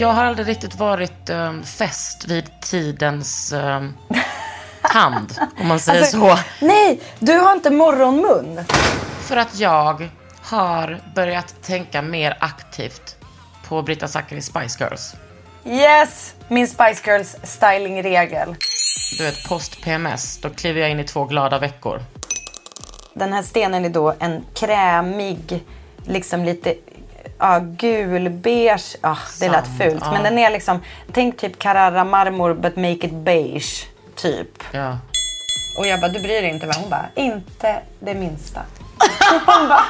Jag har aldrig riktigt varit um, fäst vid tidens um, tand, om man säger Alltså, så. Nej, du har inte morgonmun. För att jag har börjat tänka mer aktivt på Brita Zackari Spice Girls. Yes, min Spice Girls stylingregel. Du vet, post-PMS, då kliver jag in i två glada veckor. Den här stenen är då en krämig, liksom lite ja, gulbeige. Ah, det lät fult. ja. Men den är liksom, tänk typ Carrara marmor but make it beige. Typ. Ja. Och jag bara, du bryr dig inte va? Hon bara, inte det minsta.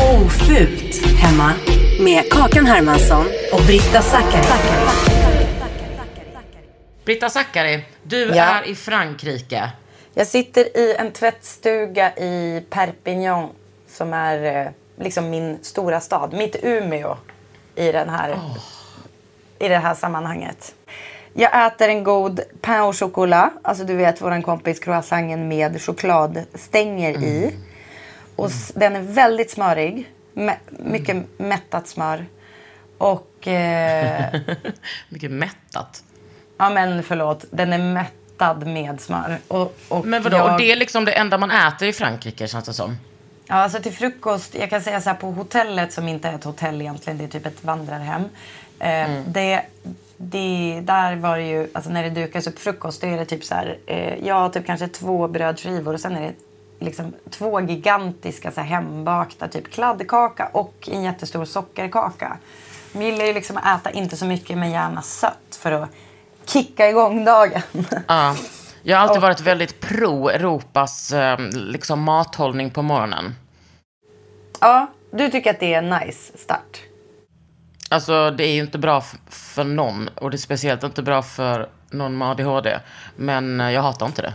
Ofult hemma med Kakan Hermansson och Britta Zackari. Brita Zackari, du Ja. är i Frankrike. Jag sitter i en tvättstuga i Perpignan som är eh, liksom min stora stad. Mitt Umeå i, den här, i det här sammanhanget. Jag äter en god pain au chocolat. Alltså du vet våran kompis croissanten med chokladstänger i. Och den är väldigt smörig. Mä- mycket mättat smör. Och... Eh, Mycket mättat. ja men förlåt. Den är mättad med smör. Och, och Men vadå, jag- och det är liksom det enda man äter i Frankrike känns det som. Ja, alltså till frukost, jag kan säga så här på hotellet som inte är ett hotell egentligen, det är typ ett vandrarhem. Eh, det, det, där var det ju, alltså när det dukas upp frukost, då är det typ så här, eh, ja typ kanske två brödskivor och sen är det liksom två gigantiska så här, hembakta typ kladdkaka och en jättestor sockerkaka. Man gillar ju liksom att äta inte så mycket men gärna sött för att kicka igång dagen. Ja. Jag har alltid varit väldigt pro Europas eh, liksom, mathållning på morgonen. ja, du tycker att det är en nice start? Alltså det är ju inte bra för någon och det är speciellt inte bra för någon med ADHD. Men eh, jag hatar inte det.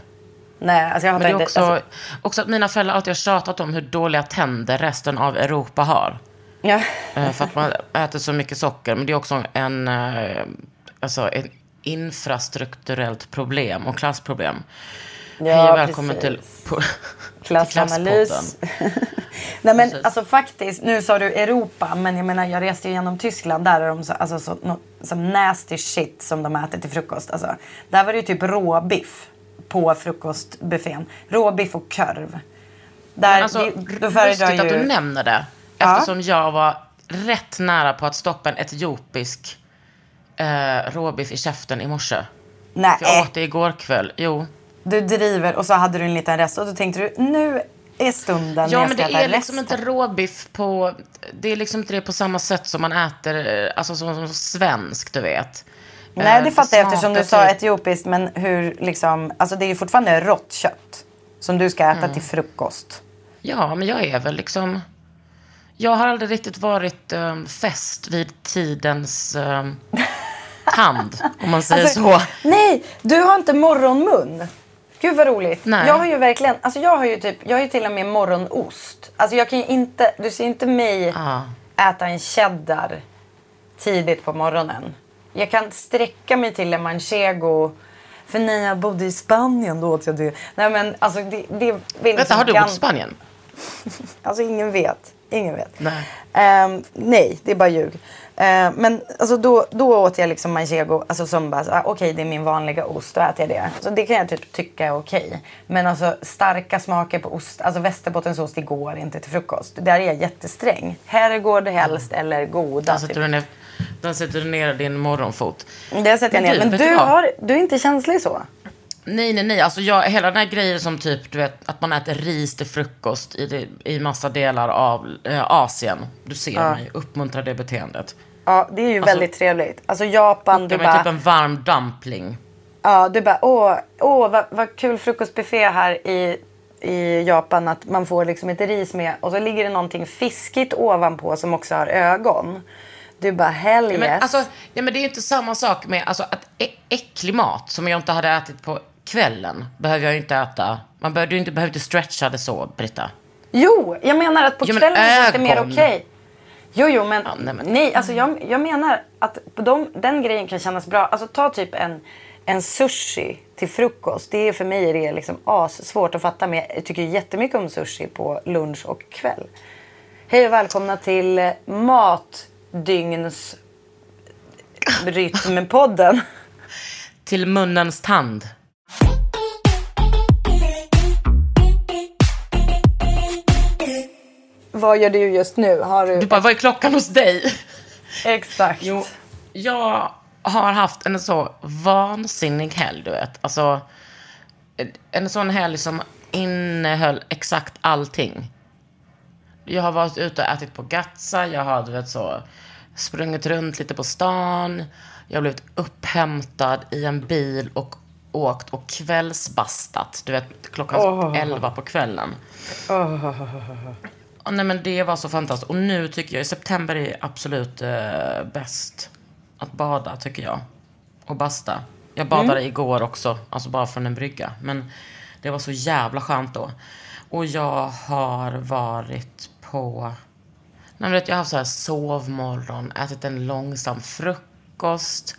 Nej, alltså jag Men hatar det är inte... också, alltså, också att mina föräldrar alltid har tjatat om hur dåliga tänder resten av Europa har. ja. Eh, För att man äter så mycket socker. Men det är också en, alltså ett infrastrukturellt problem och klassproblem. Hej och välkommen precis. till, Klassanalys. Nej men alltså faktiskt, nu sa du Europa, men jag menar jag reste ju genom Tyskland. Där är de så, alltså, så, no, som nasty shit som de äter till frukost. Alltså, där var det ju typ råbiff på frukostbuffén. Råbiff och korv. Där, Men alltså, det, då föredrar lustigt att du nämner det. Ja. Eftersom jag var rätt nära på att stoppa en etiopisk eh, råbiff i käften i morse. Nej, För jag åt det igår kväll. Jo. du driver och så hade du en liten rest och då tänkte du nu är stunden Ja, men det är liksom resten. inte råbiff på... Det är liksom inte det på samma sätt som man äter, eh, alltså som, som svensk, du vet. Nej, Eh, det fattar jag eftersom du sa etiopiskt. Men hur liksom, alltså det är ju fortfarande rått kött. Som du ska äta Mm. till frukost. Ja, men jag är väl liksom... Jag har aldrig riktigt varit um, fäst vid tidens um, tand, om man säger Alltså, så. Nej, du har inte morgonmun. Gud vad roligt. Nej. Jag har ju verkligen, alltså jag har ju typ, jag har ju till och med morgonost. Alltså jag kan ju inte, du ser inte mig Ah. äta en cheddar tidigt på morgonen. Jag kan sträcka mig till en manchego. För när jag bodde i Spanien då åt jag det. Nej men alltså det, det vill Vänta, har du bott i Spanien? Alltså ingen vet. Ingen vet. Nej. Ehm, nej, det är bara ljug. Ehm, men alltså, då, då åt jag liksom manchego, alltså som bara, ah, okej det är min vanliga ost, då äter jag det. Så det kan jag typ tycka är okej. Men alltså starka smaker på ost, alltså västerbottensost, det går inte till frukost. Där är jag jättesträng. Herrgård helst eller goda. Sätter Typ. du ner, där sätter du ner din morgonfot. Det sätter jag ner. Men du, har, du är inte känslig så? Nej, nej, nej. Alltså jag, hela den här grejen som typ, du vet, att man äter ris till frukost i, i massa delar av eh, Asien. Du ser mig uppmuntra det beteendet. Ja, det är ju väldigt trevligt. Alltså Japan, du var bara... typ en varm dumpling. Ja, du bara åh, åh vad, vad kul frukostbuffé här i, i Japan att man får liksom ett ris med och så ligger det någonting fiskigt ovanpå som också har ögon. Du bara hell Ja, yes. men, alltså, ja, men det är ju inte samma sak med alltså, att äcklig mat som jag inte hade ätit på kvällen behöver jag ju inte äta. Man behöver ju inte, behöver inte stretcha det så, Britta. Jo, jag menar att på Ja, men kvällen känns det mer ögon. okej. Jo, jo, men, Ja, nej, nej, men- alltså jag, jag menar att på de, den grejen kan kännas bra. Alltså ta typ en, en sushi till frukost. Det är för mig är det liksom as svårt att fatta. Men jag tycker jättemycket om sushi på lunch och kväll. Hej och välkomna till eh, Matdygns Rytmpodden. Till munnens tand. Vad gör du just nu? Har du... Du bara, vad är klockan hos dig? Exakt. Jo, jag har haft en så vansinnig helg, du vet. Alltså, en sån helg som innehöll exakt allting. Jag har varit ute och ätit på Gatsa, jag har du vet, så, sprungit runt lite på stan. Jag har blivit upphämtad i en bil och åkt och kvällsbastat. Du vet, klockan 11 på kvällen. Ja, nej, men det var så fantastiskt. Och nu tycker jag, i september är absolut eh, bäst att bada, tycker jag. Och basta. Jag badade igår också, alltså bara från en brygga. Men det var så jävla skönt då. Och jag har varit på... Nej, men jag har haft så här sovmorgon, ätit en långsam frukost.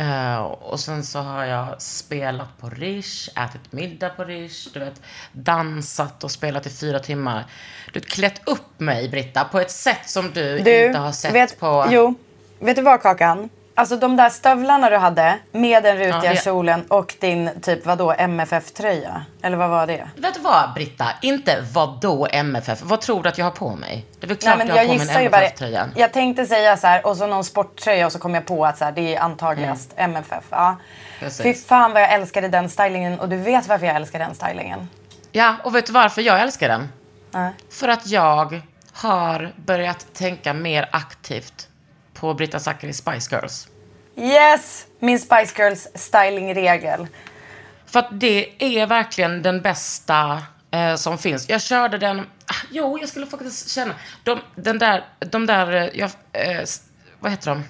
Eh, och sen så har jag spelat på Rish, ätit middag på Rish, du vet, dansat och spelat i fyra timmar. Du vet, klätt upp mig, Britta, på ett sätt som du, Du, inte har sett vet, på... Jo, vet du vad Kakan? Alltså de där stövlarna du hade med den rutiga Ja, det- kjolen och din typ vadå MFF-tröja? Eller vad var det? Vet du vad, Britta? Inte vad då MFF? Vad tror du att jag har på mig? Det är väl Nej, klart men jag har jag på mig gissar ju en bara. MFF-tröja. Jag tänkte säga så här och så någon sporttröja och så kom jag på att så här, det är antagligast MFF. Ja. Precis. Fy fan vad jag älskade den stylingen och du vet varför jag älskar den stylingen. Ja, och vet du varför jag älskar den? Nej. För att jag har börjat tänka mer aktivt på Britta Zackari Spice Girls. Yes! Min Spice Girls stylingregel. För att det är verkligen den bästa eh, som finns. Jag körde den... Ah, jo, jag skulle faktiskt känna... De, den där, de där... eh, Jag, eh, vad heter de?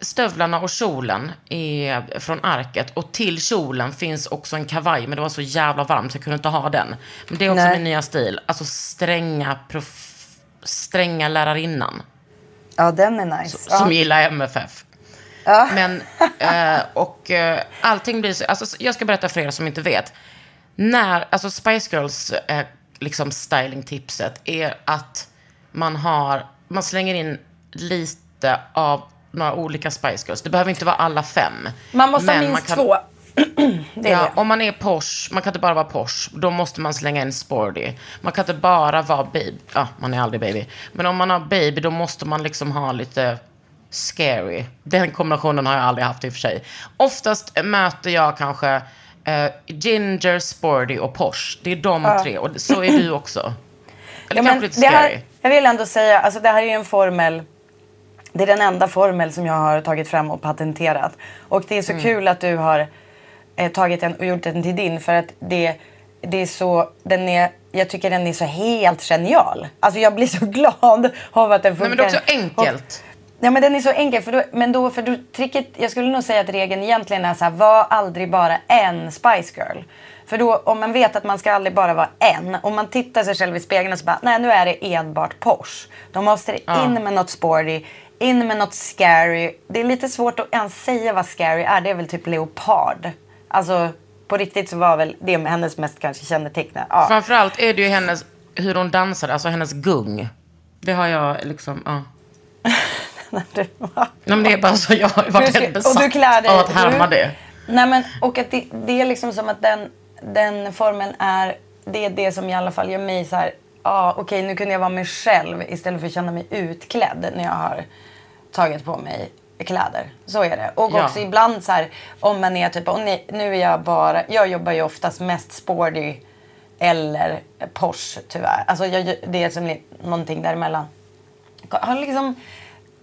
Stövlarna och kjolen är från arket. Och till kjolen finns också en kavaj. Men det var så jävla varmt så jag kunde inte ha den. Men det är också Nej. min nya stil. Alltså stränga, prof, stränga lärarinnan. Ja, den är nice. Som ja. gillar MFF. Ja. Men, eh, och eh, allting blir så, alltså jag ska berätta för er som inte vet. När, alltså Spice Girls eh, liksom stylingtipset är att man har, man slänger in lite av några olika Spice Girls. Det behöver inte vara alla fem. Man måste ha minst kan- två. det ja, det. om man är Porsche, man kan inte bara vara Porsche, då måste man slänga in Sporty. Man kan inte bara vara Baby, ja, man är aldrig Baby. Men om man har Baby, då måste man liksom ha lite scary. Den kombinationen har jag aldrig haft i och för sig. Oftast möter jag kanske eh, Ginger, Sporty och Porsche. Det är de tre, och så är du också. Eller Ja, kanske lite scary. här, jag vill ändå säga, alltså det här är ju en formel. Det är den enda formel som jag har tagit fram och patenterat. Och det är så kul att du har eh, tagit den och gjort den till din för att det, det är så, den är, jag tycker den är så helt genial. Alltså jag blir så glad av att den Nej, funkar. men det är också enkelt. Ja men den är så enkel. För då, men då, för då, tricket, jag skulle nog säga att regeln egentligen är så här, var aldrig bara en Spice Girl. För då, om man vet att man ska aldrig bara vara en. Om man tittar sig själv i spegeln och så bara, nej nu är det enbart Porsche. Då måste det in med något sporty, in med något scary. Det är lite svårt att ens säga vad scary är. Det är väl typ leopard. Alltså på riktigt så var väl det med hennes mest kanske kännetecknande. Ja. Framförallt är det ju hennes, hur hon dansar, alltså hennes gung. Det har jag liksom, ja. Nej, men det är bara så, jag har varit helt och du klär besatt dig- av att härma det. Nej men och att det, det är liksom som att den, den formen är, det är det som i alla fall gör mig så här, ja ah, okej nu kunde jag vara mig själv istället för att känna mig utklädd när jag har tagit på mig kläder. Så är det. Och Ja. också ibland så här om man är typ, och ni, nu är jag bara, jag jobbar ju oftast mest sporty eller Porsche tyvärr. Alltså jag, det är som någonting däremellan. Har liksom,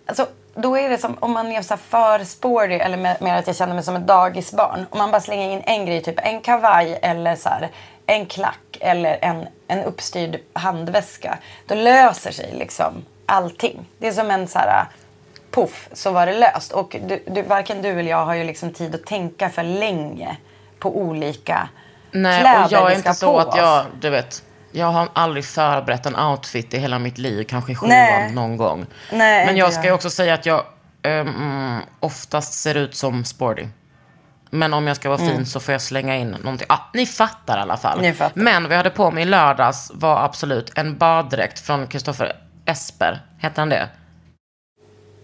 alltså, då är det som om man är så för sporty eller mer att jag känner mig som ett dagisbarn. Om man bara slänger in en grej, typ en kavaj eller så här, en klack eller en, en uppstyrd handväska. Då löser sig liksom allting. Det är som en så här puff så var det löst. Och du, du, varken du eller jag har ju liksom tid att tänka för länge på olika Nej, kläder och jag är inte så att jag, du vet, jag har aldrig förberett en outfit i hela mitt liv, kanske i sjuan någon gång. Nej, Men jag ska ju också säga att jag um, oftast ser ut som sporty. Men om jag ska vara fin så får jag slänga in någonting. Ah, ni fattar i alla fall. Mm. Ni fattar. Men jag hade på mig i lördags var absolut en baddräkt från Kristoffer Esper. Heter han det?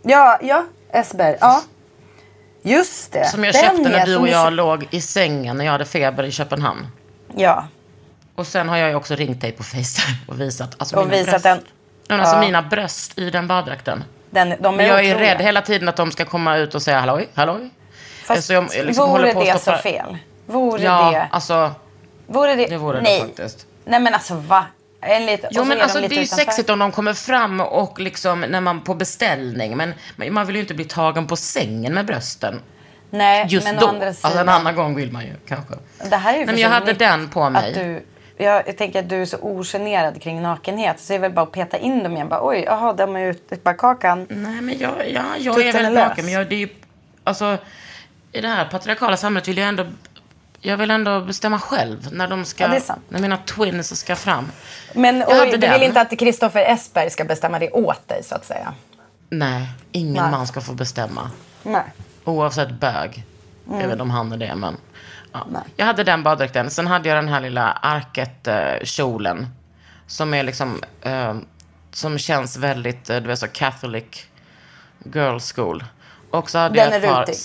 Ja, ja, Esber. Ja. Just det. Som jag Den köpte när är du och jag låg i sängen när jag hade feber i Köpenhamn. Ja. Och sen har jag ju också ringt dig på Facetime och visat. Alltså Och mina visat bröst. den. Men Alltså Ja. mina bröst i den baddräkten. Den, de är Men jag är otroliga. rädd hela tiden att de ska komma ut och säga halloj, halloj. Fast Så jag liksom vore på det så fel? Vore Ja, det... alltså. Vore det... det vore det Nej. faktiskt. Nej men alltså va? En lit... och Jo men de alltså lite det är ju sexigt om de kommer fram och liksom när man på beställning. Men man vill ju inte bli tagen på sängen med brösten. Nej, Just men då. å andra Alltså en sidan. annan gång vill man ju kanske. Det här är ju Nej, men jag hade den på mig. Att du, jag, jag tänker att du är så ogenerad kring nakenhet. Så det är väl bara att peta in dem igen. Bara, Oj, jaha, de är ute. Bara kakan. Nej, men jag, ja, jag Tutten är lös. naken. Men jag, det är ju, alltså, i det här patriarkala samhället vill jag ändå, jag vill ändå bestämma själv när de ska, Ja, när mina twins ska fram. Men hade du den. vill inte att Kristoffer Esberg ska bestämma det åt dig så att säga? Nej, ingen Nej. man ska få bestämma. Nej. Oavsett bög. Jag vet inte om han är det, men. Ja. Mm. Jag hade den baddräkten. Sen hade jag den här lilla arket-kjolen. Som är liksom, eh, som känns väldigt, eh, du vet så catholic girl school. Och så hade Den jag ett är par, rutig.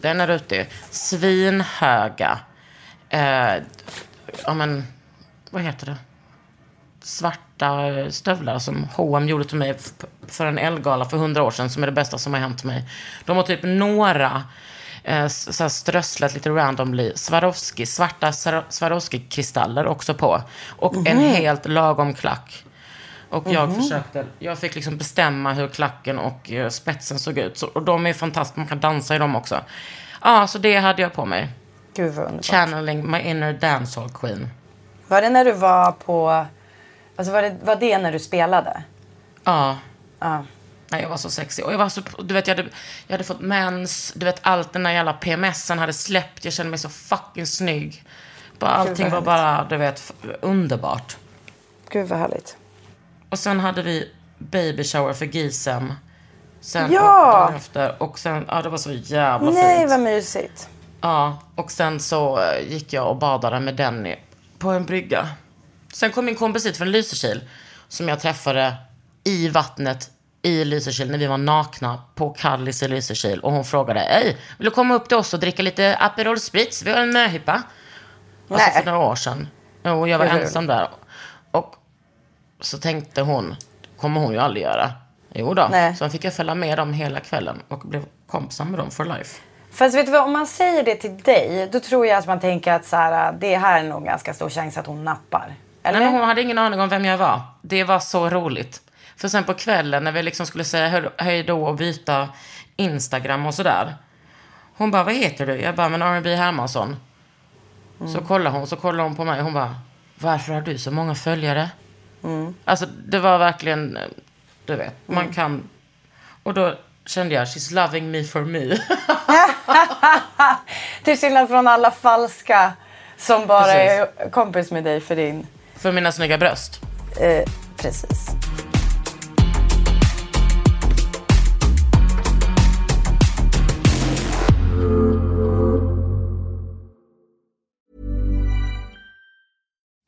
Den är rutig. Svinhöga. Eh, ja men, vad heter det? svarta stövlar som H&M gjorde till mig för en Elgala för hundra år sedan som är det bästa som har hänt mig. De har typ några eh, så här strösslat lite randomly Swarovski, svarta Swarovski-kristaller också på. Och en Mhm. helt lagom klack. Och jag försökte, jag fick liksom bestämma hur klacken och eh, spetsen såg ut. Så, och de är fantastiska, man kan dansa i dem också. Ja, så det hade jag på mig. Gud vad underbart. Channeling my inner dancehall queen. Var det när du var på... Alltså var det, var det när du spelade? Ja. Ja. Nej, jag var så sexig. Och jag var så, du vet, jag hade, jag hade fått mens. Du vet, allt den där jävla PMSen hade släppt. Jag kände mig så fucking snygg. Bara, allting var bara, du vet, underbart. Gud vad härligt. Och sen hade vi baby shower för Gisem. Sen, Ja! och, efter. Och sen, ja det var så jävla Nej fint. vad mysigt. Ja, och sen så eh, gick jag och badade med Denny på en brygga. Sen kom min kompis hit från Lysekil som jag träffade i vattnet i Lysekil när vi var nakna på Kallis i Lysekil. Och hon frågade, Ej, vill du komma upp till oss och dricka lite Aperol Spritz? Vi har en möhippa. Alltså Nej. för några år sedan. Jo, jag var ensam där. Så tänkte hon, kommer hon ju aldrig göra. Jo då. Nej. Så fick jag följa med dem hela kvällen och blev kompisar med dem for life. Fast vet du vad, om man säger det till dig, då tror jag att man tänker att så här, det här är nog ganska stor chans att hon nappar. Eller? Nej, men hon hade ingen aning om vem jag var. Det var så roligt. För sen på kvällen när vi liksom skulle säga hej då och byta Instagram och sådär. Hon bara, vad heter du? Jag bara, men R&B Hermansson. Så kollar hon, så kollar hon på mig och hon bara, varför har du så många följare? Alltså det var verkligen, du vet, man kan... Och då kände jag, she's loving me for me. Till skillnad från alla falska Som bara Precis. är kompis med dig för din... För mina snygga bröst. Eh, precis.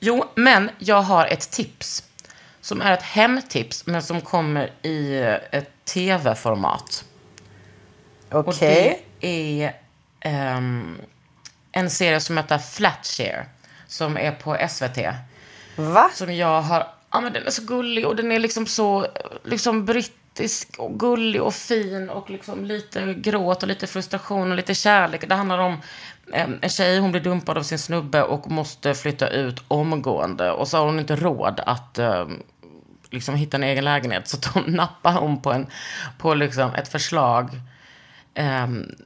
Jo, men jag har ett tips. Som är ett hemtips, men som kommer i ett tv-format. Och Okej. det är ehm, en serie som heter Flatshare. Som är på SVT. Va? Som jag har... Ja, men den är så gullig och den är liksom så liksom brittisk och gullig och fin och liksom lite gråt och lite frustration och lite kärlek. Det handlar om en tjej, hon blir dumpad av sin snubbe och måste flytta ut omgående. Och så har hon inte råd att liksom hitta en egen lägenhet. Så hon nappar hon på, en, på liksom ett förslag em,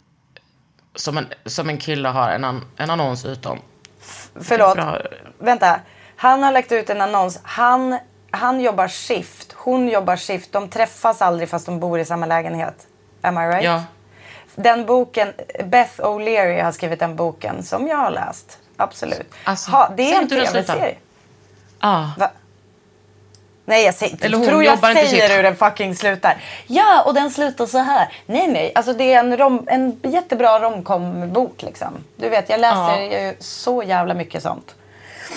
som, en, som en kille har en, an, en annons utom. Förlåt. Vänta. Han har lagt ut en annons. Han, han jobbar skift. Hon jobbar skift. De träffas aldrig fast de bor i samma lägenhet. Am I right? Ja. Den boken, Beth O'Leary har skrivit den boken som jag har läst. Absolut. Alltså, ha, det är en tv-serie. Ah. Va? Nej, jag säger, Eller hon tror jag säger hur den fucking slutar. Ja, och den slutar så här. Nej, nej. Alltså det är en, rom, en jättebra romcom-bok liksom. Du vet, jag läser ju så jävla mycket sånt.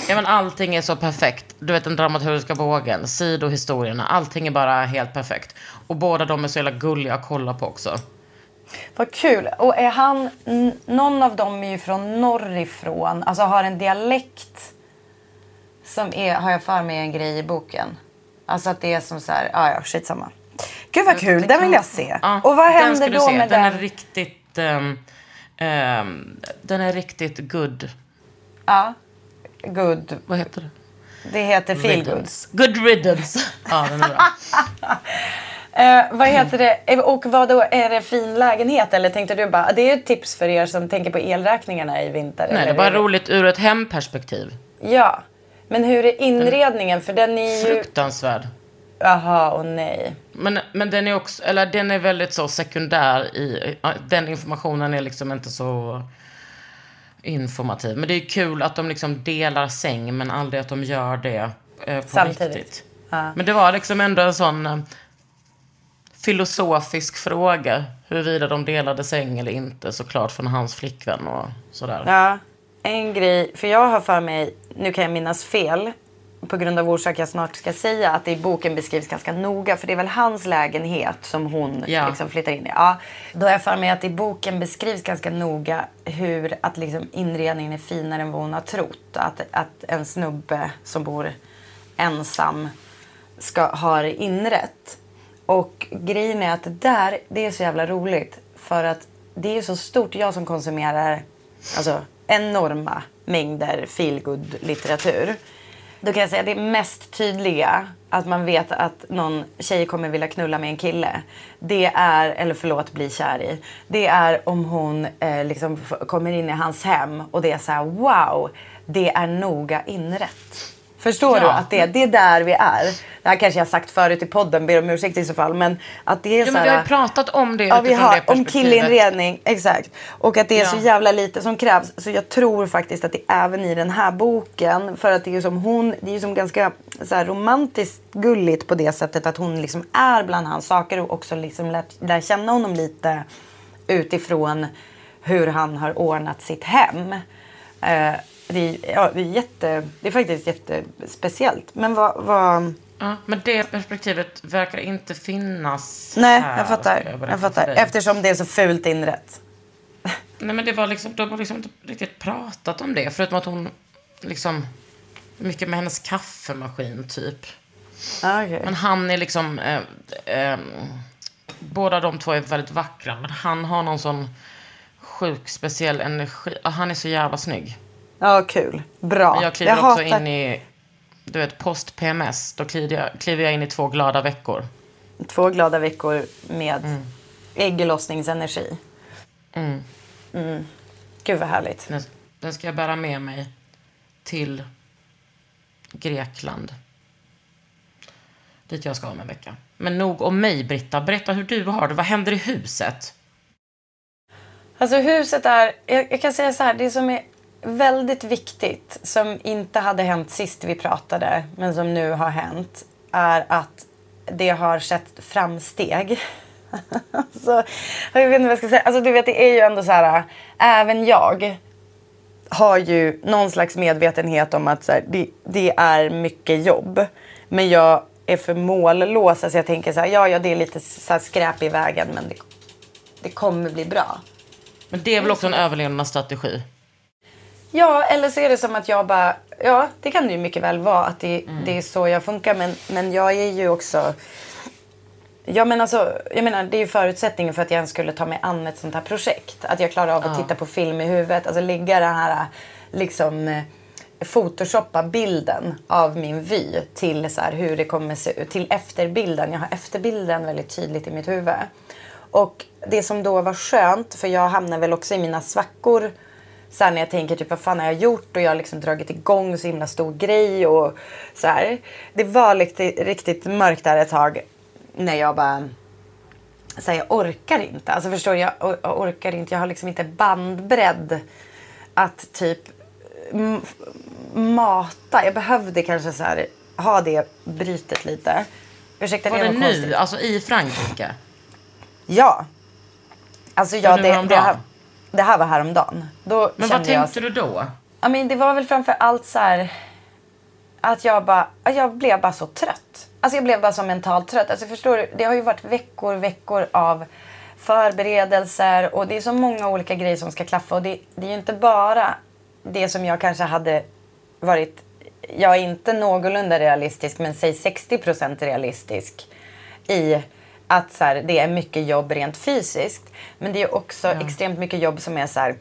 Ja, men allting är så perfekt. Du vet den dramaturgiska bågen, sidohistorierna, allting är bara helt perfekt. Och båda de är så jävla gulliga att kolla på också. Vad kul. Och är han... Någon av dem är ju från norrifrån. Alltså har en dialekt som är, har jag för mig, en grej i boken. Alltså att det är som så här... Ja, ja, skitsamma. Gud vad kul. Den vill jag se. Ja, och vad händer då med den? den? Är riktigt, ehm, ehm, den är riktigt good. Ja. Good. Vad heter det? Det heter feel good. Riddance. Good riddance. ja, den är bra. Eh, vad heter det? Eh, Och vad då? Är det fin lägenhet? Eller tänkte du bara, det är ett tips för er som tänker på elräkningarna i vinter. Nej, det är bara roligt ur ett hemperspektiv. Ja. Men hur är inredningen? För den är ju... Fruktansvärd. Jaha, och nej. Men, men den är också, eller den är väldigt så sekundär i, den informationen är liksom inte så informativ. Men det är kul att de liksom delar säng men aldrig att de gör det eh, på Samtidigt. riktigt. Men det var liksom ändå en sån eh, filosofisk fråga huruvida de delade säng eller inte såklart från hans flickvän och sådär. Ja, en grej. För jag har för mig, nu kan jag minnas fel, på grund av orsak jag snart ska säga, att det i boken beskrivs ganska noga. För det är väl hans lägenhet som hon Ja. liksom flyttar in i. Ja, då har jag för mig att i boken beskrivs ganska noga hur att liksom inredningen är finare än vad hon har trott. Att, att en snubbe som bor ensam ska ha det inrätt. Och grejen är att det där, det är så jävla roligt. För att det är så stort. Jag som konsumerar alltså, enorma mängder feelgood litteratur då kan jag säga det mest tydliga, att man vet att någon tjej kommer vilja knulla med en kille. Det är, eller förlåt, bli kär i. Det är om hon eh, liksom kommer in i hans hem och det är så här: wow, det är noga inrätt. Förstår Ja. du att det, det är där vi är? Det här kanske jag har sagt förut i podden, ber om ursäkt i så fall. Men att det är Ja, så här, vi har ju pratat om det Ja, vi har det om killinredning, exakt. Och att det är så Ja. jävla lite som krävs. Så jag tror faktiskt att det även i den här boken, för att det är som hon, det är som ganska så här, romantiskt gulligt på det sättet att hon liksom är bland hans saker och också liksom lär, lär känna honom lite utifrån hur han har ordnat sitt hem. Eh, det, är, ja, det, är jätte, det är faktiskt jättespeciellt. Men vad... vad Ja, men det perspektivet verkar inte finnas nej, här, jag fattar. berätta Jag fattar. Eftersom det är så fult inrett. Nej, men det var liksom, de har liksom inte riktigt pratat om det. Förutom att hon liksom, mycket med hennes kaffemaskin typ. Ah, okej. Men han är liksom, eh, eh, båda de två är väldigt vackra. Men han har någon sån sjuk speciell energi. Ah, Han är så jävla snygg. Ja, kul. Bra. Men jag kliver också hatar in i, du vet, post-PMS. Då kliver jag, kliver jag in i två glada veckor. två glada veckor med Mm. ägglossningsenergi. Mm. Gud vad härligt. Den, den ska jag bära med mig till Grekland. Dit jag ska om en vecka. Men nog om mig, Britta. Berätta hur du har det. Vad händer i huset? Alltså huset är, jag, jag kan säga så här, det som är väldigt viktigt som inte hade hänt sist vi pratade men som nu har hänt är att det har skett framsteg. alltså, jag vet inte vad jag ska säga. Alltså du vet det är ju ändå så här, även jag har ju någon slags medvetenhet om att så här, det, det är mycket jobb. Men jag är för mållås. Alltså jag tänker så här, ja, ja det är lite så här skräp i vägen men det, det kommer bli bra. Men det är väl också en överlevnadsstrategi? Ja, eller så är det som att jag bara... Ja, det kan det ju mycket väl vara att det, det är så jag funkar. Men, men jag är ju också... Ja, men alltså, jag menar, det är ju förutsättningen för att jag ens skulle ta mig an ett sånt här projekt. Att jag klarar av att titta på film i huvudet. Alltså lägga den här liksom photoshoppa bilden av min vy till så här, hur det kommer se ut. Till efterbilden. Jag har efterbilden väldigt tydligt i mitt huvud. Och det som då var skönt, för jag hamnar väl också i mina svackor så här när jag tänker typ vad fan har jag gjort och jag har liksom dragit igång så himla stor grej och så här. Det var riktigt, riktigt mörkt där ett tag när jag bara så här, jag orkar inte. Alltså förstår du, jag, or- jag orkar inte. Jag har liksom inte bandbredd att typ mata. Jag behövde kanske så här ha det brytet lite. Ursäkta, Var det det nu? konstigt. Alltså i Frankrike? Ja. Alltså ja, det, det, här, det här var häromdagen. Då Men vad jag, tänkte du då? Ja, men det var väl framför allt så här att jag bara, jag blev bara så trött. Alltså jag blev bara så mentalt trött. Alltså förstår du, det har ju varit veckor, veckor av förberedelser och det är så många olika grejer som ska klaffa och det, det är ju inte bara det som jag kanske hade varit, jag är inte någorlunda realistisk men säg 60% realistisk i att så här, det är mycket jobb rent fysiskt. Men det är också extremt mycket jobb som är så här,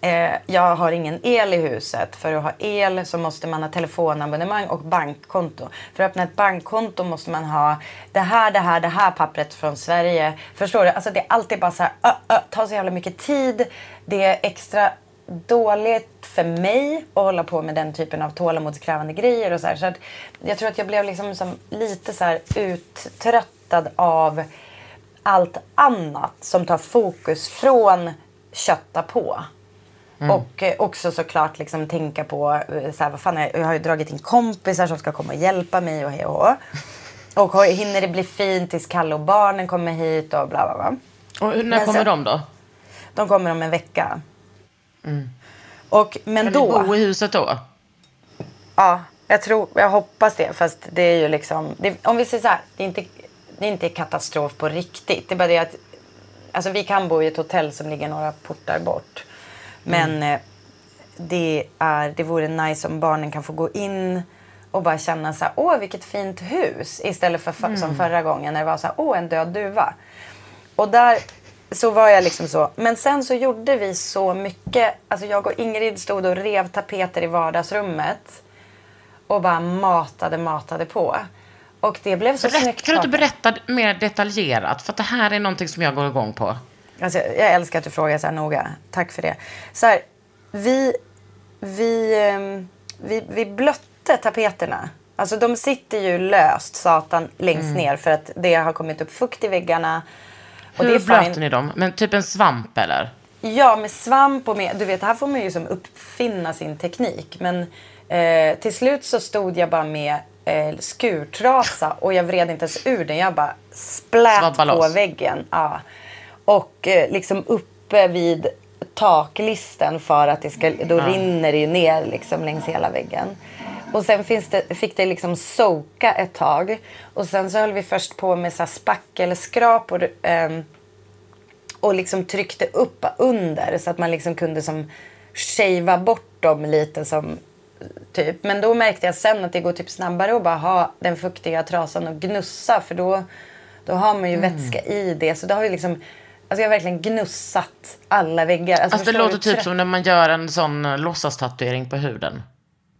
Eh, jag har ingen el i huset. För att ha el så måste man ha telefonabonnemang och bankkonto. För att öppna ett bankkonto måste man ha det här, det här, det här pappret från Sverige. Förstår du? Alltså det är alltid bara så här, ö, ö, tar så jävla mycket tid. Det är extra dåligt för mig att hålla på med den typen av tålamodskrävande grejer och så här. Så att jag tror att jag blev liksom som lite så här uttröttad av allt annat som tar fokus från kötta på. Och eh, också såklart liksom tänka på, eh, så här, vad fan, jag har ju dragit in kompisar som ska komma och hjälpa mig och hej och hå. Och hinner det bli fint tills Kalle och barnen kommer hit och bla bla bla. Och när Men kommer sen- de då? De kommer om en vecka. Och, men Kan då... ni bo i huset då? Ja, jag tror, jag hoppas det. Fast det är ju liksom, det, om vi säger så här, det är, inte, det är inte katastrof på riktigt. Det är bara det att, alltså vi kan bo i ett hotell som ligger några portar bort. Men eh, det, är, det vore nice om barnen kan få gå in och bara känna så här, åh vilket fint hus. Istället för för som förra gången när det var så här, åh en död duva. Och där så var jag liksom så. Men sen så gjorde vi så mycket. Alltså jag och Ingrid stod och rev tapeter i vardagsrummet. och bara matade, matade på. Och det blev så Berätt, snyggt. kan du inte berätta mer detaljerat? För att det här är någonting som jag går igång på. Alltså, jag älskar att du frågar så här noga. Tack för det. Så här, vi, vi, ehm, vi, vi blötte tapeterna. Alltså de sitter ju löst, satan, längst Mm. ner för att det har kommit upp fukt i väggarna. Och Hur blöter ni dem? Men typ en svamp eller? Ja, med svamp och med... Du vet, här får man ju som uppfinna sin teknik. Men eh, till slut så stod jag bara med eh, skurtrasa och jag vred inte ens ur den. Jag bara splät på väggen. Ja. Och eh, liksom uppe vid taklisten för att det ska... Då rinner det ju ner liksom längs hela väggen. Och sen det, fick det liksom soka ett tag. Och sen så höll vi först på med så här spackelskrapor. ehm, och liksom tryckte upp under så att man liksom kunde som shavea bort dem lite som typ. Men då märkte jag sen att det går typ snabbare att bara ha den fuktiga trasan och gnussa för då, då har man ju vätska i det. Så det har ju liksom, alltså jag har verkligen gnussat alla väggar. Alltså det förstår låter typ som när man gör en sån eh, låtsastatuering på huden.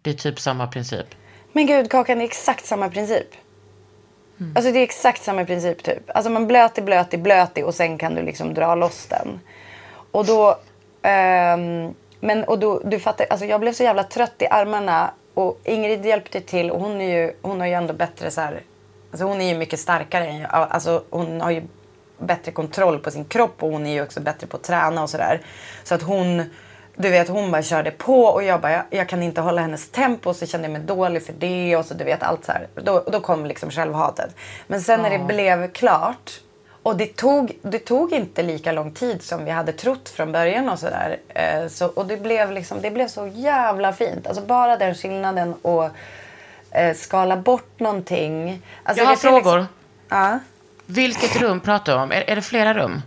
Det är typ samma princip. Men gud, Kakan, det är exakt samma princip. Alltså det är exakt samma princip typ. Alltså man blöter, blöter, blöter och sen kan du liksom dra loss den. Och då, ehm, men och då, du fattar, alltså jag blev så jävla trött i armarna och Ingrid hjälpte till och hon är ju, hon har ju ändå bättre så här, alltså hon är ju mycket starkare än jag, alltså hon har ju bättre kontroll på sin kropp och hon är ju också bättre på att träna och sådär. Så att hon, du vet hon bara körde på och jag bara, jag, jag kan inte hålla hennes tempo så kände jag mig dålig för det och så du vet allt så här. Då, då kom liksom självhatet. Men sen när det blev klart och det tog, det tog inte lika lång tid som vi hade trott från början och sådär. Eh, så, och det blev, liksom, det blev så jävla fint. Alltså bara den skillnaden och eh, skala bort någonting. Alltså, Jag har ser liksom- frågor. Ja. Vilket rum pratar du om? Är, är det flera rum?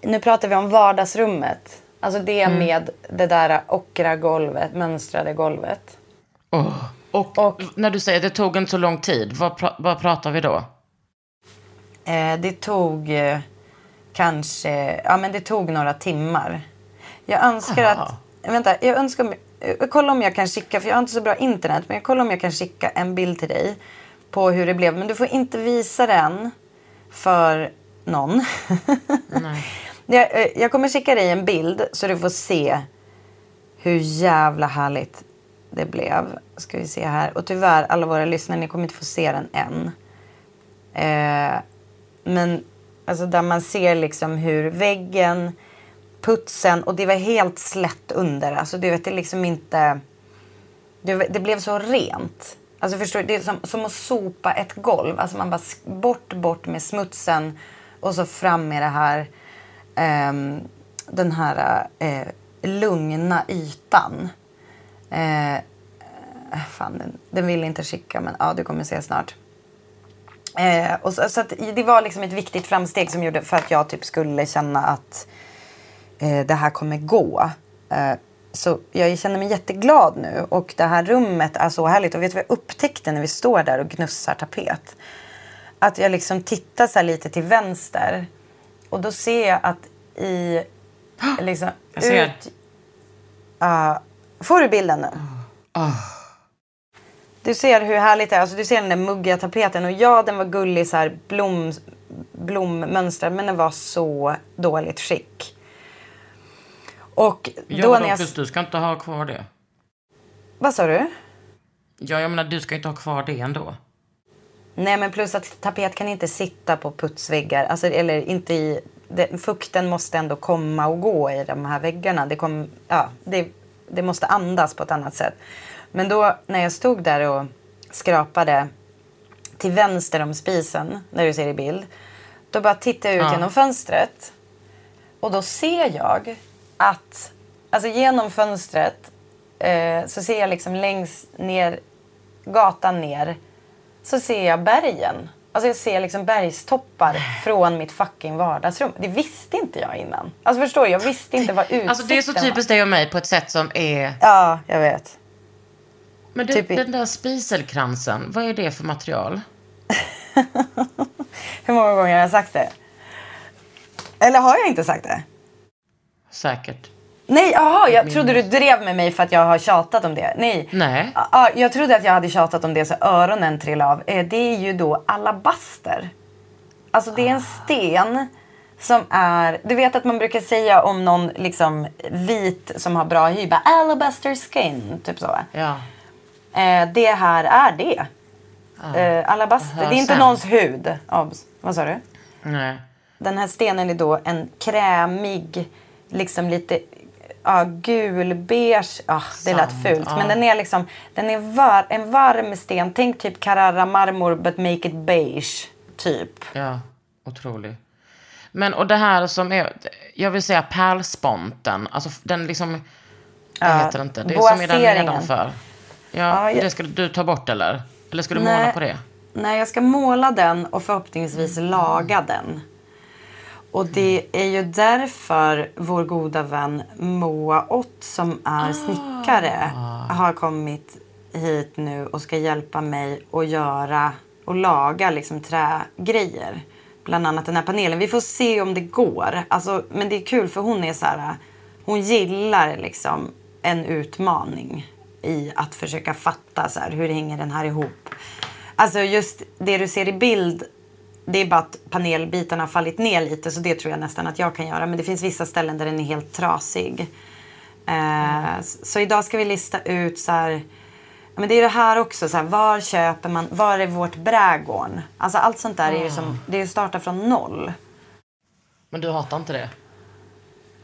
Nu pratar vi om vardagsrummet. Alltså det Mm. med det där ockra golvet, mönstrade golvet. Och, när du säger att det tog inte så lång tid, vad, pra- vad pratar vi då? Eh, det tog eh, kanske, ja men det tog några timmar. Jag önskar Aha. att, vänta, jag önskar, om- jag kollar om jag kan skicka, för jag har inte så bra internet, men jag kollar om jag kan skicka en bild till dig på hur det blev. Men du får inte visa den för någon. jag, eh, jag kommer skicka dig en bild så du får se hur jävla härligt det blev. Ska vi se här. Och tyvärr, alla våra lyssnare, ni kommer inte få se den än. Eh, men alltså där man ser liksom hur väggen, putsen och det var helt slätt under. Alltså du vet, det är liksom inte... Det, det blev så rent. Alltså förstår du? Det är som, som att sopa ett golv. Alltså man bara bort, bort med smutsen och så fram med det här ehm, den här eh, lugna ytan. Eh, fan, den, den vill inte skicka men ja, du kommer se snart. Eh, och så, så det var liksom ett viktigt framsteg som gjorde för att jag typ skulle känna att eh, det här kommer gå. Eh, så jag känner mig jätteglad nu och det här rummet är så härligt. Och vet du vad jag upptäckte när vi står där och gnussar tapet? Att jag liksom tittar så här lite till vänster och då ser jag att i... Liksom, Jag ser. Ut, Ja, får du bilden nu? Du ser hur härligt det är. Alltså, du ser den där muggiga tapeten. Och ja, den var gullig så här blom, blommönster. Men den var så dåligt skick. Och Ja, då när jag... du ska inte ha kvar det. Vad sa du? Ja, jag menar du ska inte ha kvar det ändå. Nej, men plus att tapet kan inte sitta på putsväggar. Alltså, eller inte i... Det, fukten måste ändå komma och gå i de här väggarna. Det, kom, ja, det, det måste andas på ett annat sätt. Men då när jag stod där och skrapade till vänster om spisen, när du ser i bild. Då bara tittar jag ut Ja. genom fönstret. Och då ser jag att, alltså genom fönstret eh, så ser jag liksom längs ner, gatan ner, så ser jag bergen. Alltså jag ser liksom bergstoppar från mitt fucking vardagsrum. Det visste inte jag innan. Alltså förstår du? Jag visste inte vad utsikten Alltså det är så typiskt dig och mig på ett sätt som är... Ja, jag vet. Men du, Typ den där spiselkransen, vad är det för material? Hur många gånger har jag sagt det? Eller har jag inte sagt det? Säkert. Nej, jaha, jag trodde du drev med mig för att jag har tjatat om det. Nej. Nej. Ja, jag trodde att jag hade tjatat om det så öronen trillade av. Eh, Det är ju då alabaster. Alltså det är en sten som är... Du vet att man brukar säga om någon liksom vit som har bra hy, bara alabaster skin, typ så. Ja. Eh, det här är det. Eh, alabaster. Det är inte sen. någons hud. Obs. Vad sa du? Nej. Den här stenen är då en krämig, liksom lite ja, gulbeige. Ah, det lät fult. ja. Men den är liksom den är var, en varm sten. Tänk typ Carrara marmor but make it beige. Typ. Ja, otrolig. Men och det här som är, jag vill säga pärlsponten, alltså den liksom, Ja, heter det inte? Det är som är boaseringen. nedanför. Ja, Ja, jag- det ska du ta bort eller? Eller ska du Nej. måla på det? Nej, jag ska måla den och förhoppningsvis laga den. Och det är ju därför vår goda vän Moa Ott som är snickare har kommit hit nu och ska hjälpa mig att göra och laga liksom trägrejer. Bland annat den här panelen. Vi får se om det går. Alltså, men det är kul för hon är så här. Hon gillar liksom en utmaning i att försöka fatta så här, hur hänger den här ihop. Alltså just det du ser i bild det är bara att panelbitarna har fallit ner lite så det tror jag nästan att jag kan göra. Men det finns vissa ställen där den är helt trasig. S- Så idag ska vi lista ut så här. Men det är det här också. Så här, var köper man? Var är vårt brädgården? Alltså allt sånt där är ju som, det är ju starta från noll. Men du hatar inte det?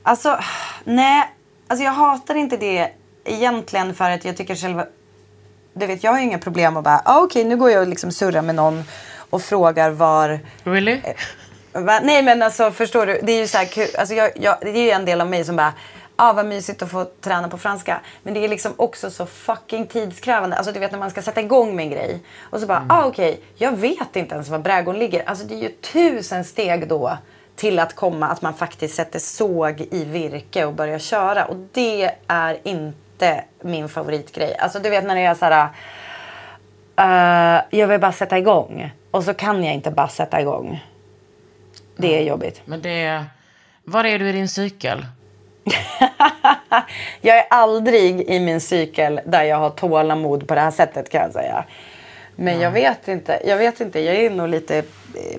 Alltså, nej. Alltså jag hatar inte det egentligen för att jag tycker själva... Du vet, jag har ju inga problem att bara, ah, okej nu går jag och liksom surrar med någon och frågar var... Really? Va? Nej men alltså förstår du, det är ju så här kul. Alltså, jag, jag, det är ju en del av mig som bara, ah vad mysigt att få träna på franska. Men det är liksom också så fucking tidskrävande. Alltså du vet när man ska sätta igång med en grej. Och så bara, ah okej, jag vet inte ens var brädgården ligger. Alltså det är ju tusen steg då till att komma att man faktiskt sätter såg i virke och börjar köra. Och det är inte min favoritgrej. Alltså du vet när det är så här. eh, jag vill bara sätta igång. Och så kan jag inte bara sätta igång. Det är jobbigt. Men det, var är du i din cykel? Jag är aldrig i min cykel där jag har tålamod på det här sättet kan jag säga. Men jag vet inte. Jag vet inte. Jag är nog lite eh,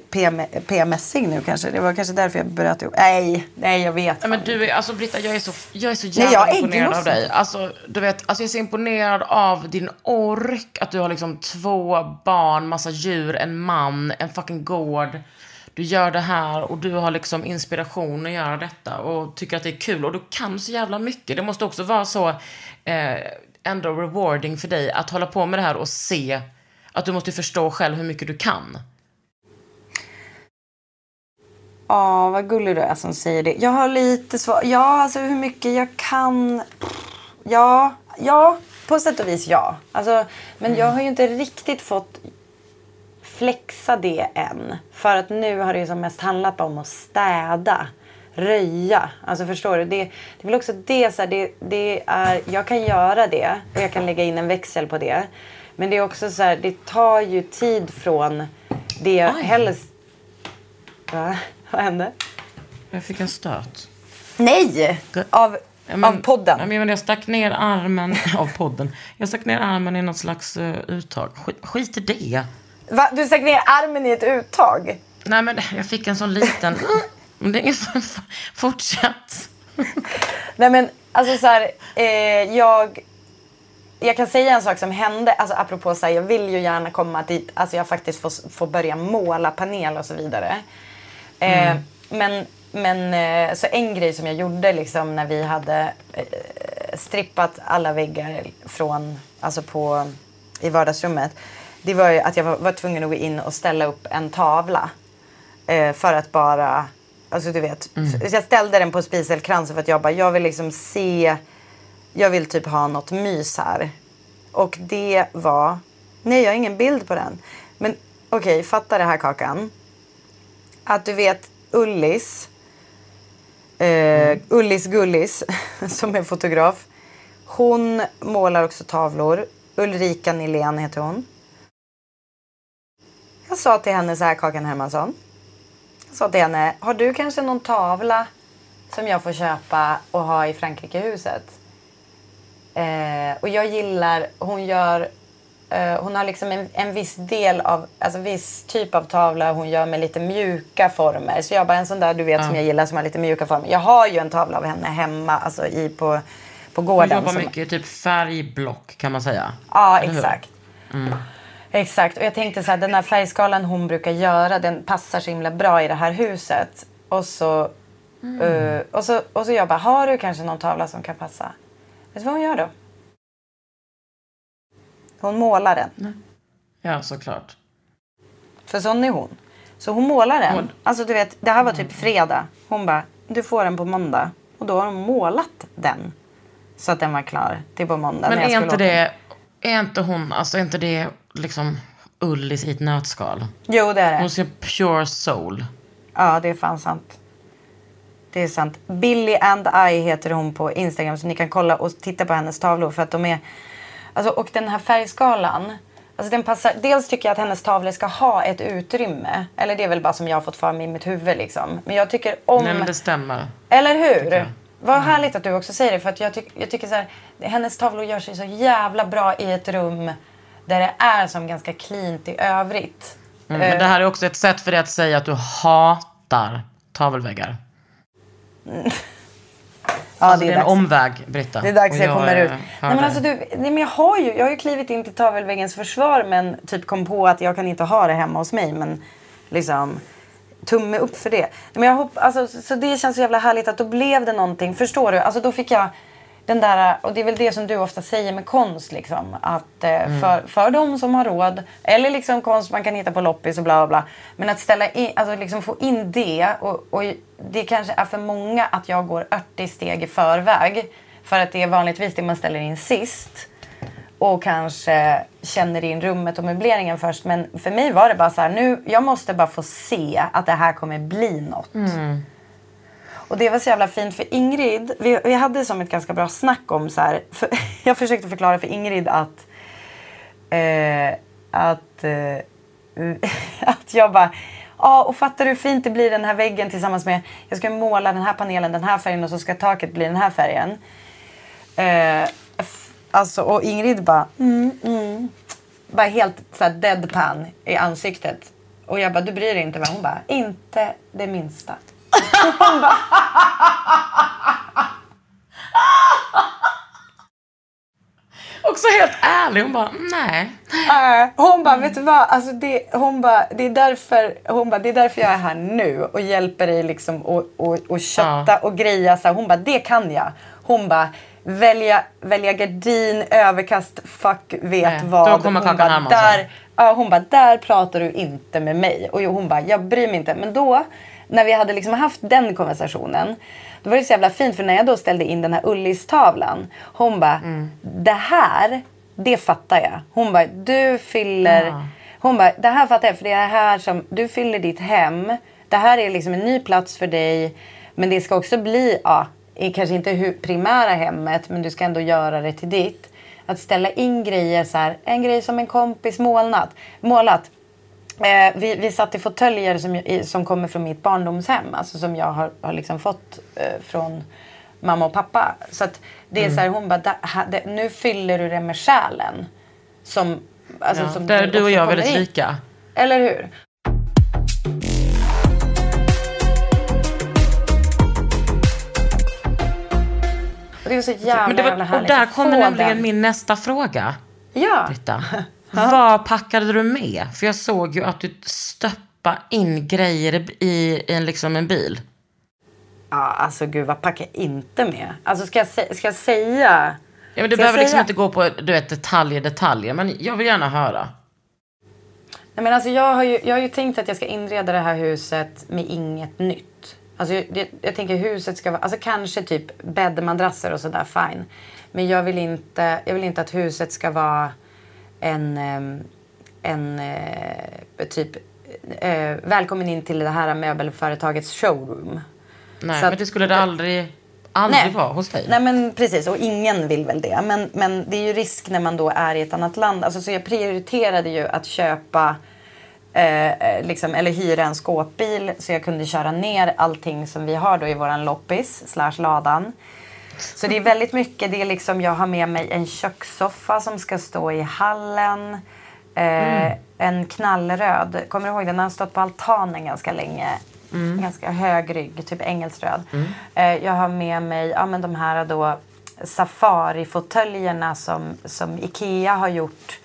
PM, PMSig nu kanske. Det var kanske därför jag bröt ihop. Nej, nej jag vet. Nej, men du är, alltså Britta, jag är så, jag är så Nej, jävla jag är imponerad av dig. Alltså, du vet, alltså jag är så imponerad av din ork. Att du har liksom två barn, massa djur, en man, en fucking gård. Du gör det här och du har liksom inspiration att göra detta och tycker att det är kul och du kan så jävla mycket. Det måste också vara så eh, ändå rewarding för dig att hålla på med det här och se att du måste förstå själv hur mycket du kan. Ja, vad gullig du är som säger det. Jag har lite svårt. Ja, alltså hur mycket jag kan. Ja, ja, på sätt och vis ja. Alltså, men jag har ju inte riktigt fått flexa det än. För att nu har det ju som mest handlat om att städa. Röja. Alltså förstår du? Det, det är väl också det, så här, det, det är, jag kan göra det och jag kan lägga in en växel på det. Men det är också så här, det tar ju tid från det jag helst... Va? Vad hände? Jag fick en stöt. Nej! Av, Ja, men- av podden. Ja, men jag stack ner armen av podden. Jag stack ner armen i något slags uh, uttag. Skit, skit i det. Va? Du stack ner armen i ett uttag? Nej men jag fick en sån liten... Men det är ingen Fortsätt. Nej men alltså så här, eh, jag... Jag kan säga en sak som hände, alltså apropå så här, jag vill ju gärna komma dit, alltså jag faktiskt får, får börja måla panel och så vidare. Eh, Men, men eh, så en grej som jag gjorde liksom när vi hade eh, strippat alla väggar från, alltså på, i vardagsrummet. Det var ju att jag var, var tvungen att gå in och ställa upp en tavla. Eh, för att bara, alltså du vet. Så jag ställde den på spiselkransen för att jag bara, jag vill liksom se, jag vill typ ha något mys här. Och det var, nej jag har ingen bild på den. Men okej, fatta det här Kakan. Att du vet Ullis, eh, Ullis Gullis som är fotograf. Hon målar också tavlor. Ulrika Nilén heter hon. Jag sa till henne så här, Kakan Hermansson. Jag sa till henne, har du kanske någon tavla som jag får köpa och ha i Frankrikehuset. Eh, och jag gillar, hon gör, eh, hon har liksom en, en viss del av, alltså viss typ av tavla hon gör med lite mjuka former. Så jag bara en sån där du vet som jag gillar som har lite mjuka former. Jag har ju en tavla av henne hemma, alltså i, på, på Hon gården. jobbar som- mycket typ färgblock kan man säga. Ja, Eller hur? exakt. Exakt. Och jag tänkte så här, den här färgskalan hon brukar göra, den passar så himla bra i det här huset. Och så, eh, och så, och så jag bara, har du kanske någon tavla som kan passa? Vet du vad hon gör då? Hon målar den. Ja, såklart. För sån är hon. Så hon målar den. Hon- Alltså du vet, det här var typ fredag. Hon bara, du får den på måndag. Och då har hon målat den. Så att den var klar till på måndag. Men är inte det, är inte hon, alltså är inte det liksom Ullis i ett nötskal? Jo, det är det. Hon ser pure soul. Ja, det är fan sant. Det är sant. Billy and I heter hon på Instagram så ni kan kolla och titta på hennes tavlor för att de är... Alltså, och den här färgskalan. Alltså den passar, dels tycker jag att hennes tavlor ska ha ett utrymme. Eller det är väl bara som jag har fått för mig i mitt huvud liksom. Men jag tycker om... Nej men det stämmer. Eller hur? Vad härligt att du också säger det. För att jag, tyck, jag tycker så här, hennes tavlor gör sig så jävla bra i ett rum där det är som ganska cleant i övrigt. Mm, men det här är också ett sätt för dig att säga att du hatar tavelväggar. Ja, alltså, det är en dags. omväg, Britta. Det är dags Och jag, kommer ut. Nej, men alltså, du, nej, men jag, har ju, jag har ju klivit in till tavelväggens försvar men typ kom på att jag kan inte ha det hemma hos mig. Men liksom tumme upp för det. Men jag hopp, alltså, så- så det känns så jävla härligt att då blev det någonting. Förstår du? Alltså då fick jag den där, och det är väl det som du ofta säger med konst liksom. Att eh, för, för de som har råd, eller liksom konst man kan hitta på loppis och bla bla bla. Men att ställa in, alltså liksom få in det och, och det kanske är för många att jag går 80 steg i förväg. För att det är vanligtvis det man ställer in sist. Och kanske känner in rummet och möbleringen först. Men för mig var det bara så här, nu, jag måste bara få se att det här kommer bli något. Och det var så jävla fint för Ingrid, vi, vi hade som ett ganska bra snack om så här, för, jag försökte förklara för Ingrid att eh, att, eh, att jag bara, ja och fattar du hur fint det blir den här väggen tillsammans med, jag ska måla den här panelen den här färgen och så ska taket bli den här färgen. Eh, alltså och Ingrid bara, mm, mm. Bara helt så här deadpan i ansiktet. Och jag bara, du bryr dig inte vad Hon bara, inte det minsta. Också helt ärlig. Hon bara, nej. Äh, hon bara, vet du vad? Alltså det, hon bara, det, är därför, hon bara, det är därför jag är här nu och hjälper dig liksom och, och, och kötta Ja. och greja. Så här, hon bara, det kan jag. Hon bara, välja, välja gardin, överkast, fuck vet Nej, vad. då kommer hon bara, där, ja, hon bara, där pratar du inte med mig. Och hon bara, jag bryr mig inte. Men då, när vi hade liksom haft den konversationen. Då var det så jävla fint för när jag då ställde in den här Ullis-tavlan. Hon bara, Mm. det här, det fattar jag. Hon bara, du fyller... Ja. Hon bara, det här fattar jag för det är här som, du fyller ditt hem. Det här är liksom en ny plats för dig. Men det ska också bli, ja, kanske inte primära hemmet, men du ska ändå göra det till ditt. Att ställa in grejer så här, en grej som en kompis målat. målat. Eh, vi, vi satt i fåtöljer som, som kommer från mitt barndomshem. Alltså som jag har, har liksom fått eh, från mamma och pappa. Så det är så här, hon bara, "Da- ha- det, nu fyller du det med själen. Som, alltså, Ja, som där är du och jag kommer väldigt in. lika. Eller hur? Och det är så jävla, det jävla var, härligt och där kommer nämligen den. min nästa fråga. Ja. Britta. Vad packade du med? För jag såg ju att du stoppade in grejer i, en, liksom en bil. ja, alltså gud vad packar jag inte med? Alltså ska jag, ska jag säga? Ja, men du Ska behöver liksom inte gå på du vet, detaljer, detaljer. Men jag vill gärna höra. Nej, men alltså jag, har ju, jag har ju tänkt att jag ska inreda det här huset med inget nytt. Alltså jag, jag, jag tänker huset ska vara, alltså kanske typ bäddmadrasser och sådär, fine. Men jag vill inte, jag vill inte att huset ska vara en, en eh, typ, eh, välkommen in till det här möbelföretagets showroom. Nej, Så men det skulle det aldrig, aldrig vara hos dig. Nej men precis och ingen vill väl det. Men, men det är ju risk när man då är i ett annat land. Alltså, så jag prioriterade ju att köpa Eh, eh, liksom, eller hyra en skåpbil så jag kunde köra ner allting som vi har då i våran loppis slash ladan. Så det är väldigt mycket. Det är liksom, jag har med mig en kökssoffa som ska stå i hallen. Eh, En knallröd. Kommer du ihåg den? Den har stått på altanen ganska länge. Ganska hög rygg, typ engelsröd. Eh, jag har med mig ja, men de här då safarifåtöljerna som, som Ikea har gjort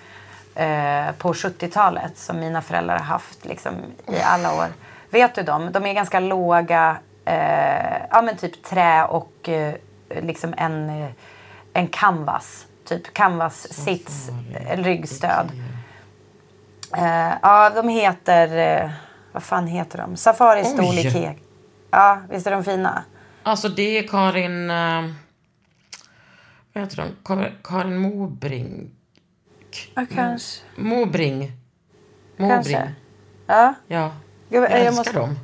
eh, på 70-talet. Som mina föräldrar har haft liksom, i alla år. Vet du dem? De är ganska låga. Eh, ja men typ trä och eh, liksom en, eh, en canvas. Typ canvas sits, eh, ryggstöd. Eh, ja, de heter... Eh, vad fan heter de? Safari. Ikea. Ja, visst är de fina? Alltså det är Karin... eh, vad heter hon? Karin, Karin Mobring. Ja, kanske. Mobring. Mobring. Kanske. Ja. Ja. Jag jag älskar måste- dem.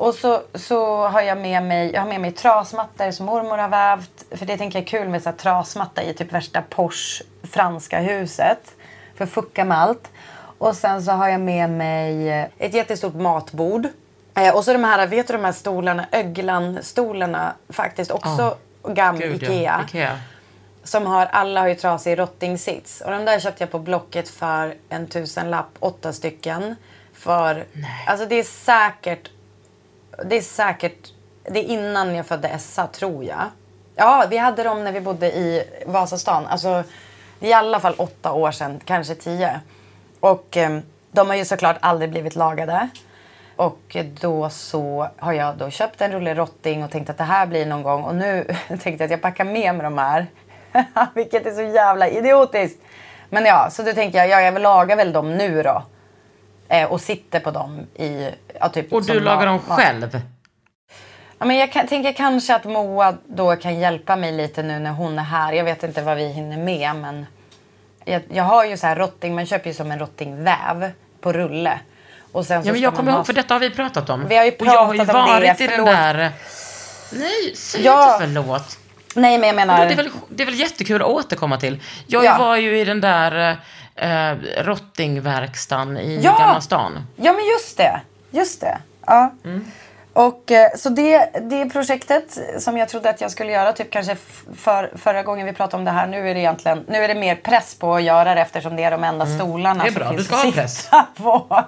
Och så, så har jag med mig, jag har med mig trasmattor som mormor har vävt. För det tänker jag är kul med så här, trasmatta i typ värsta Porsche franska huset. För fucka med allt. Och sen så har jag med mig ett jättestort matbord. Eh, och så de här, vet du de här stolarna, Öglan-stolarna faktiskt också gam Gud, Ikea. Ikea. Som har, alla har ju trasig rottingsits. Och de där köpte jag på Blocket för en tusenlapp, åtta stycken. För, alltså det är säkert, det är säkert, det är innan jag födde Essa tror jag. Ja, vi hade dem när vi bodde i Vasastan. Alltså, det är i alla fall åtta år sedan, kanske tio. Och eh, de har ju såklart aldrig blivit lagade. Och då så har jag då köpt en rulle rotting och tänkt att det här blir någon gång. Och nu tänkte jag att jag packar med mig de här. Vilket är så jävla idiotiskt. Men ja, så då tänker jag, ja, jag vill laga väl dem nu då. Eh, och sitter på dem i... Ja, typ Och du lagar dem själv? Ja, men jag kan, tänker kanske att Moa då kan hjälpa mig lite nu när hon är här. Jag vet inte vad vi hinner med men jag, jag har ju så här rotting, man köper ju som en rottingväv på rulle. Och sen så Ja, men jag kommer ha- ihåg, för detta har vi pratat om. Vi har ju och jag har ju pratat om det, varit i den förlåt. där... Nej, säg Ja. inte förlåt. Nej men jag menar... Det är, väl, det är väl jättekul att återkomma till. Jag Ja. var ju i den där eh, rottingverkstan i Ja! Gamla stan. Ja men just det. Just det. Ja. Och eh, så det, det projektet som jag trodde att jag skulle göra typ kanske för, förra gången vi pratade om det här. Nu är det egentligen nu är det mer press på att göra det eftersom det är de enda stolarna Det är som finns du ska att sitta på.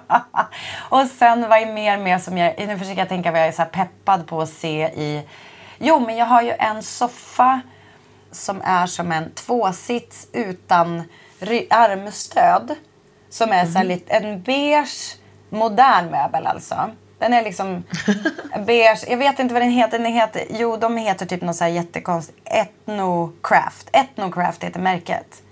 och sen var jag mer med som jag, nu försöker jag tänka vad jag är så peppad på att se i. Jo men jag har ju en soffa som är som en tvåsits utan armstöd. Som är så här lite, en beige modern möbel alltså. Den är liksom beige. Jag vet inte vad den heter. Den heter jo, de heter typ något så här jättekonstigt. Ethnocraft. Ethnocraft heter märket.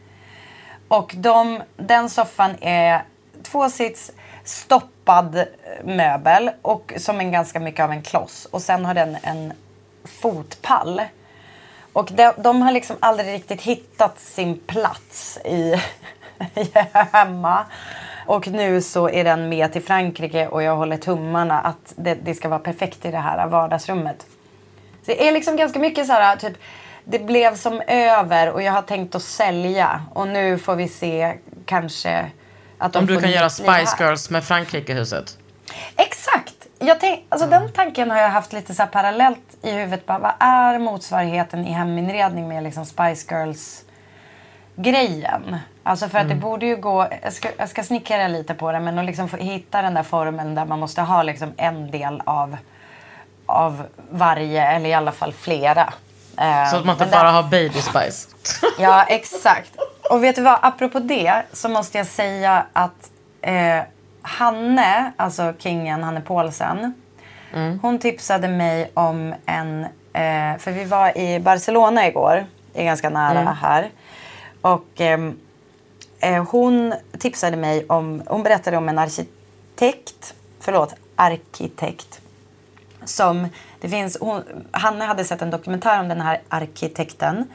Och de, den soffan är tvåsits stoppad möbel och som en ganska mycket av en kloss. Och sen har den en fotpall. Och de, de har liksom aldrig riktigt hittat sin plats i, i hemma. Och nu så är den med till Frankrike och jag håller tummarna att det, det ska vara perfekt i det här vardagsrummet. Så det är liksom ganska mycket så här, typ, det blev som över och jag har tänkt att sälja. Och nu får vi se kanske att de Om du kan göra. Spice Girls med Frankrike-huset. Jag tänk, alltså Den tanken har jag haft lite så parallellt i huvudet. Bara, vad är motsvarigheten i heminredning med liksom Spice Girls grejen? Alltså för att det borde ju gå, jag ska, jag ska snickra lite på det men att liksom hitta den där formen där man måste ha liksom en del av, av varje eller i alla fall flera. Eh, Så att man inte bara har Baby Spice. Ja, exakt. Och vet du vad, apropå det så måste jag säga att eh, Hanne, alltså kingen Hanne Paulsen, hon tipsade mig om en, eh, för vi var i Barcelona igår, det är ganska nära här. Och ehm, eh, hon tipsade mig om, hon berättade om en arkitekt, förlåt, arkitekt som det finns, hon, Hanne hade sett en dokumentär om den här arkitekten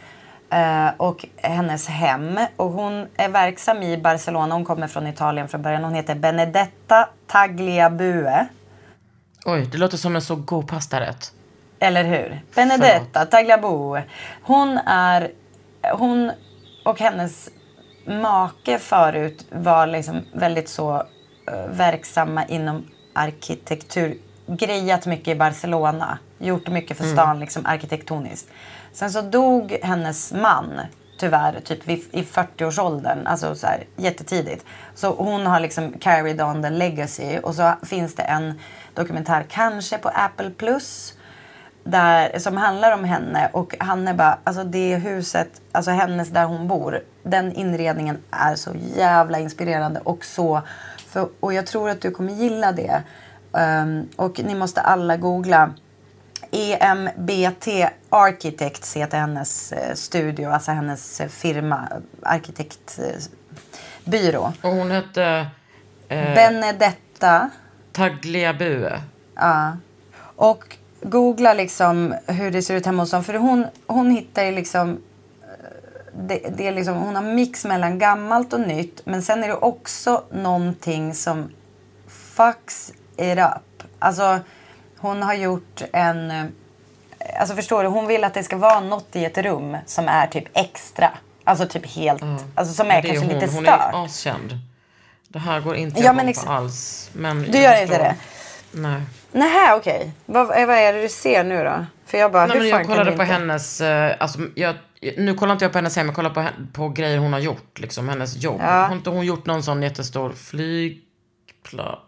och hennes hem. Och hon är verksam i Barcelona. Hon kommer från Italien från början. Hon heter Benedetta Tagliabue. Oj, det låter som en så god pastarätt. Eller hur? Benedetta Tagliabue. Hon är... Hon och hennes make förut var liksom väldigt så eh, verksamma inom arkitektur. Grejat mycket i Barcelona. Gjort mycket för stan liksom arkitektoniskt. Sen så dog hennes man tyvärr typ i 40-årsåldern. Alltså så här, jättetidigt. Så hon har liksom carried on the legacy. Och så finns det en dokumentär, kanske på Apple Plus där, som handlar om henne och han är bara, alltså det huset, alltså hennes där hon bor, den inredningen är så jävla inspirerande och så, för, och jag tror att du kommer gilla det. Um, och ni måste alla googla EMBT Architects heter hennes eh, studio, alltså hennes eh, firma, arkitektbyrå. Och hon hette eh, Benedetta. Tagliabue. Ja. Och googla liksom hur det ser ut hemma hos dem. För hon, hon hittar ju liksom... eh, Det, det är liksom, hon har mix mellan gammalt och nytt. Men sen är det också någonting som fucks it up. Alltså hon har gjort en... eh, Alltså förstår du? Hon vill att det ska vara något i ett rum som är typ extra. Alltså typ helt... Alltså som är Mm. Det kanske hon. lite Hon stört. är askänd. Det här går inte Ja, men på alls. Men Du gör inte det? Nej. Nähä okej. Vad, vad är det du ser nu då? För jag bara, Nej, hur men fan jag kollade på inte? hennes, eh, alltså, jag, nu kollar inte jag på hennes hem, jag kollar på, på grejer hon har gjort, liksom hennes jobb. Ja. Har inte hon gjort någon sån jättestor flygplats?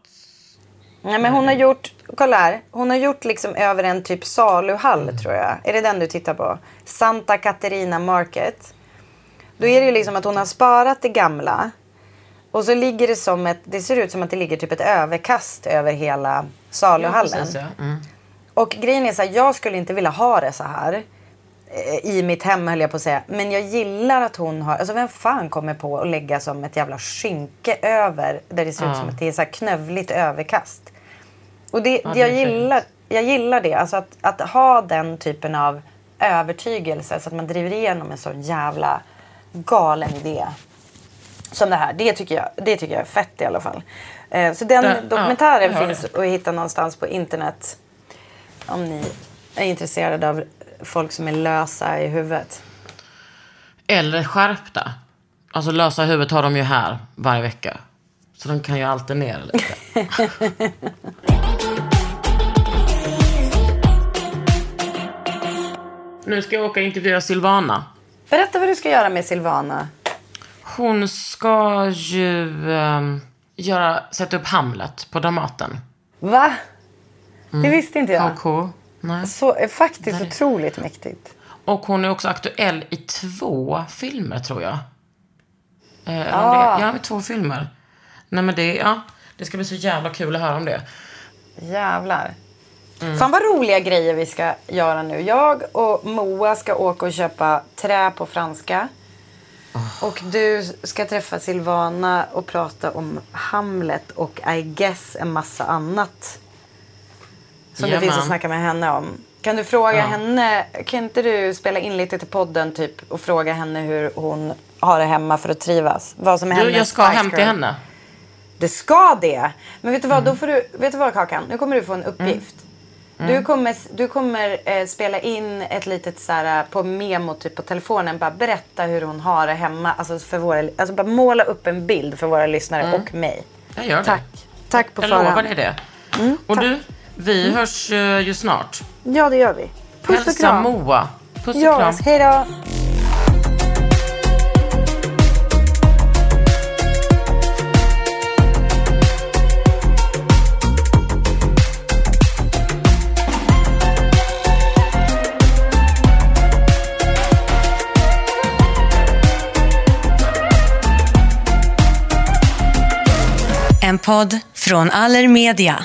Nej men hon har gjort, kolla här. Hon har gjort liksom över en typ saluhall tror jag. Är det den du tittar på? Santa Caterina Market. Då är det ju liksom att hon har sparat det gamla. Och så ligger det som ett, det ser ut som att det ligger typ ett överkast över hela saluhallen. precis, ja. Mm. Och grejen är så här, jag skulle inte vilja ha det så här. Eh, I mitt hem höll jag på att säga. Men jag gillar att hon har, alltså vem fan kommer på att lägga som ett jävla skynke över. Där det ser ut Ja. som att det är så knövligt överkast. Och det, Ja, det det jag, fint. gillar, jag gillar det. Alltså att, att ha den typen av övertygelse. Så att man driver igenom en sån jävla galen idé. Som det här. Det tycker jag, det tycker jag är fett i alla fall. Eh, Så den ja, dokumentären hör finns det. att hitta någonstans på internet. Om ni är intresserade av folk som är lösa i huvudet. Eller skärpta. Alltså lösa huvudet har de ju här varje vecka. Så de kan ju alternera lite. nu ska jag åka och intervjua Silvana. Berätta vad du ska göra med Silvana. Hon ska ju ehm, göra, sätta upp Hamlet på Dramaten. Va? Det visste inte jag. HK. Nej. Så, eh, faktiskt otroligt mäktigt. Och hon är också aktuell i två filmer, tror jag. Eh, Ah. ja, två filmer. Nej, men det, ja, det ska bli så jävla kul att höra om det. Jävlar. Fan vad roliga grejer vi ska göra nu. Jag och Moa ska åka och köpa trä på franska. Och du ska träffa Silvana och prata om Hamlet och I guess en massa annat. Som det Jajamän. finns att snacka med henne om. Kan du fråga Ja. henne, kan inte du spela in lite till podden typ och fråga henne hur hon har det hemma för att trivas? Vad som är Du, jag ska hem till Girl. henne. Det ska det. Men vet du vad, Mm. då får du, vet du vad Kakan? Nu kommer du få en uppgift. Mm. Du kommer, du kommer eh, spela in ett litet så här, på memo typ på telefonen. Bara berätta hur hon har det hemma. Alltså, för våra, alltså bara måla upp en bild för våra lyssnare och mig. Jag gör det. Tack. Tack på Jag förhand. lovar dig det. och du, vi hörs eh, ju snart. Ja, det gör vi. Puss och Hälsa kram. Moa. Puss och Ja, kram. hej då. En podd från Allermedia.